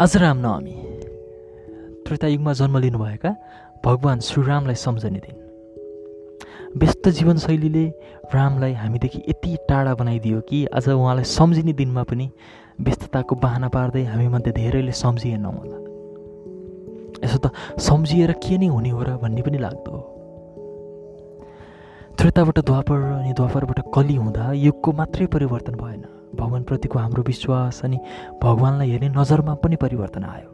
आज रामनवमी त्रेतायुगमा जन्म लिनुभएका भगवान् श्रीरामलाई सम्झने दिन। व्यस्त जीवनशैलीले रामलाई हामीदेखि यति टाढा बनाइदियो कि आज उहाँलाई सम्झिने दिनमा पनि व्यस्तताको बाहना पार्दै हामीमध्ये धेरैले सम्झिएनौँ होला यसो त सम्झिएर के नै हुने हो र भन्ने पनि लाग्दो त्रेताबाट द्वापर अनि द्वापरबाट कली हुँदा युगको मात्रै परिवर्तन भएन। भगवान्प्रतिको हाम्रो विश्वास अनि भगवान्लाई हेर्ने नजरमा पनि परिवर्तन आयो।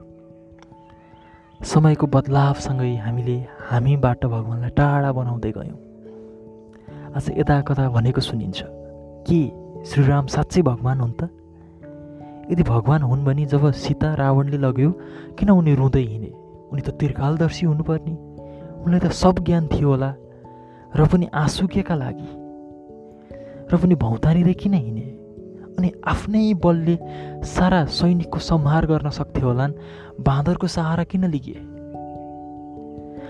समयको बदलावसँगै हामीले हामीबाट भगवान्लाई टाढा बनाउँदै गयौँ। आज यता कता भनेको सुनिन्छ के श्रीराम साँच्चै भगवान् हुन् त? यदि भगवान् हुन् भने जब सीता रावणले लग्यो किन उनी रुँदै हिँडे? उनी त तिर्खालदर्शी हुनुपर्ने। उनलाई त सब ज्ञान थियो होला र पनि आँसु केका लागि? र पनि भौतारिँदै किन हिँडे? अनि आफ्नै बलले सारा सैनिकको संहार गर्न सक्थ्यो होलान्। बाँदरको सहारा किन लिगे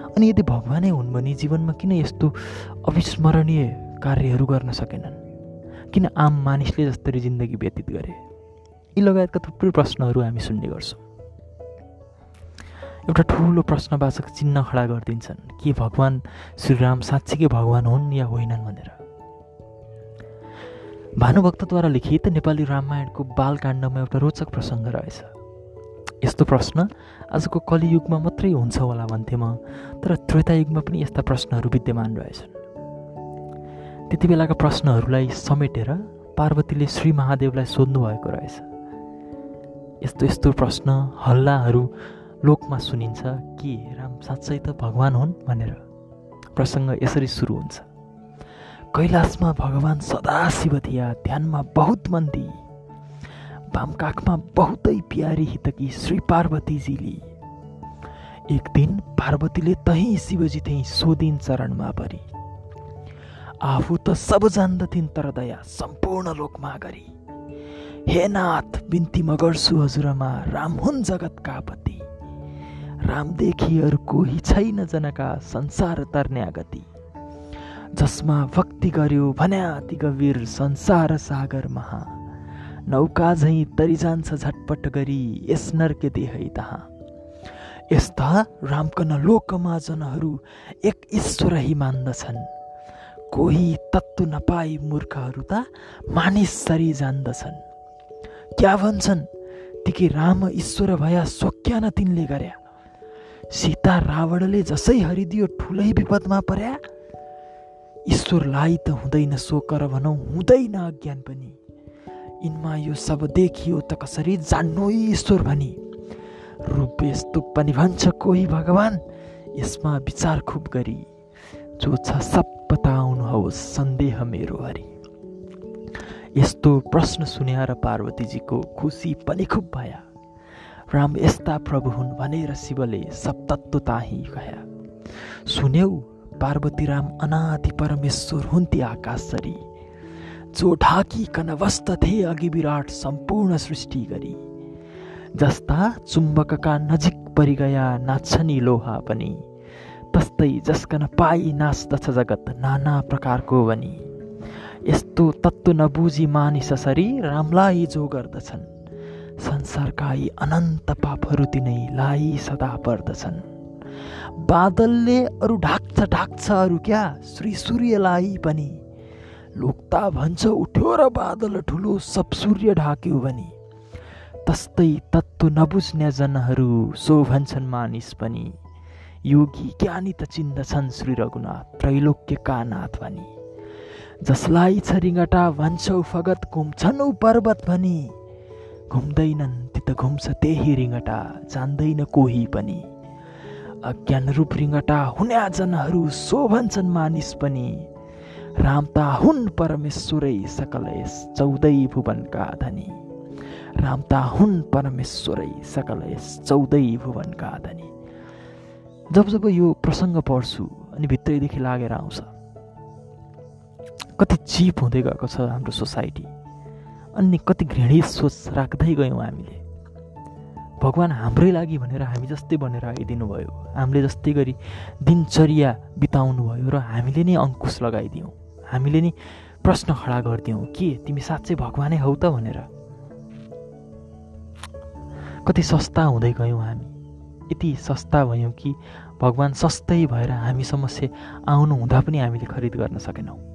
अनि यदि भगवानै हुन् भने जीवनमा किन यस्तो अविस्मरणीय कार्यहरू गर्न सकेनन्? किन आम मानिसले जस्तरी जिन्दगी व्यतीत गरे? यी लगायतका थुप्रै प्रश्नहरू हामी सुन्ने गर्छौँ। एउटा ठुलो प्रश्नवाचक चिन्ह खडा गरिदिन्छन् के भगवान् श्रीराम साँच्चीकै भगवान् हुन् या होइनन् भनेर? भानुभक्तद्वारा लिखित नेपाली रामायणको बालकाण्डमा एउटा रोचक प्रसङ्ग रहेछ। यस्तो प्रश्न आजको कलियुगमा मात्रै हुन्छ होला भन्थेँ म तर त्रेतायुगमा पनि यस्ता प्रश्नहरू विद्यमान रहेछन्। त्यति बेलाका प्रश्नहरूलाई समेटेर पार्वतीले श्री महादेवलाई सोध्नु भएको रहेछ। यस्तो यस्तो प्रश्न हल्लाहरू लोकमा सुनिन्छ के राम साँच्चै त भगवान् हुन् भनेर। प्रसङ्ग यसरी सुरु हुन्छ। कैलाशमा भगवान् सदाशिव थिया ध्यानमा बहुत मन्दी। बाम काखमा बहुतै प्यारी हितकी श्री पार्वतीजीले। एक दिन पार्वतीले तहीँ शिवजी थिए सोधिन चरणमा परी आफू त सब जान्दथिन् तर दया सम्पूर्ण लोकमा गरी। हे नाथ बिन्ती म गर्छु हजुरमा राम हुन् जगतका पति। रामदेखि अरू कोही छैन जनका संसार तर्ने गति। जसमा भक्ति गर्यो भन्या अति गभीर संसार सागर महा। नौका झैँ तरि जान्छ झटपट गरी यस नर्के देहै तहाँ। यस्ता रामकन लोकमा जनहरू एक ईश्वरै मान्दछन्। कोही तत्व नपाई मूर्खहरू त मानिस सरी जान्दछन्। क्या भन्छन् तिकी राम ईश्वर भया सोक्या न तिनले गर्या सीता रावणले जसै हरिदियो ठुलै विपदमा पर्या? ईश्वरलाई त हुँदैन सोकर भनौँ हुँदैन अज्ञान पनि यिनमा यो सब देखियो त कसरी जान्नु ईश्वर भनी रूप यस्तो पनि भन्छ कोही भगवान् यसमा विचार खुब गरी जो छ सब बताउनुहोस् सन्देह मेरो हरि यस्तो प्रश्न सुन्याएर पार्वतीजीको खुसी पनि खुब भया राम यस्ता प्रभु हुन् भनेर शिवले सप्तत्व ताही कह्या सुन्यौ पार्वतीराम अनादि परमेश्वर हुन्थे आकाशरी। जो ढाकिकन थे अघि विराट सम्पूर्ण सृष्टि गरी। जस्ता चुम्बकका नजिक परिगया नाच्छनी लोहा पनि तस्तै जस्कन पाइ नाच्दछ जगत नाना प्रकारको भनी यस्तो तत्त्व नबुझी मानिस सरी रामलाई जो गर्दछन् संसारका यी अनन्त पापहरू तिनैलाई सदा पर्दछन्। बादलले अरू ढाक्छ ढाक्छ अरू क्या? श्री सूर्यलाई पनि। लोकता भन्छ उठ्यो र बादल ठुलो सब सूर्य ढाक्यो भने। तस्तै तत्त्व नबुझ्ने जनहरू सो भन्छन् मानिस पनि। योगी ज्ञानी त चिन्दछन् श्री रघुनाथ त्रैलोक्यका नाथ भनी। जसलाई छ रिङ्गटा भन्छौ फगत घुम्छन् पर्वत भनी। घुम्दैनन् ती त घुम्छ त्यही रिङ्गटा जान्दैन कोही पनि। अज्ञान रूप रिङ्गटा हुन्या जनहरू सो भन्छन् मानिस पनि। राम ता हुन् परमेश्वरै सकल यस चौधै भुवनका धनी। राम ता हुन् परमेश्वरै सकल यस चौधै भुवनका धनी। जब जब यो प्रसङ्ग पढ्छु अनि भित्रैदेखि लागेर आउँछ कति चिप हुँदै गएको छ हाम्रो सोसाइटी। अनि कति घृणित सोच राख्दै गयौँ हामीले। भगवान् हाम्रै लागि भनेर हामी जस्तै बनेर आइदिनु भयो हामीले जस्तै गरी दिनचर्या बिताउनु भयो र हामीले नै अङ्कुश लगाइदियौँ। हामीले नै प्रश्न खडा गरिदियौँ के तिमी साँच्चै भगवानै हौ त? भनेर। कति सस्ता हुँदै गयौँ हामी। यति सस्ता भयौँ कि भगवान् सस्तै भएर हामीसम्म से आउनु हुँदा पनि हामीले खरिद गर्न सकेनौँ।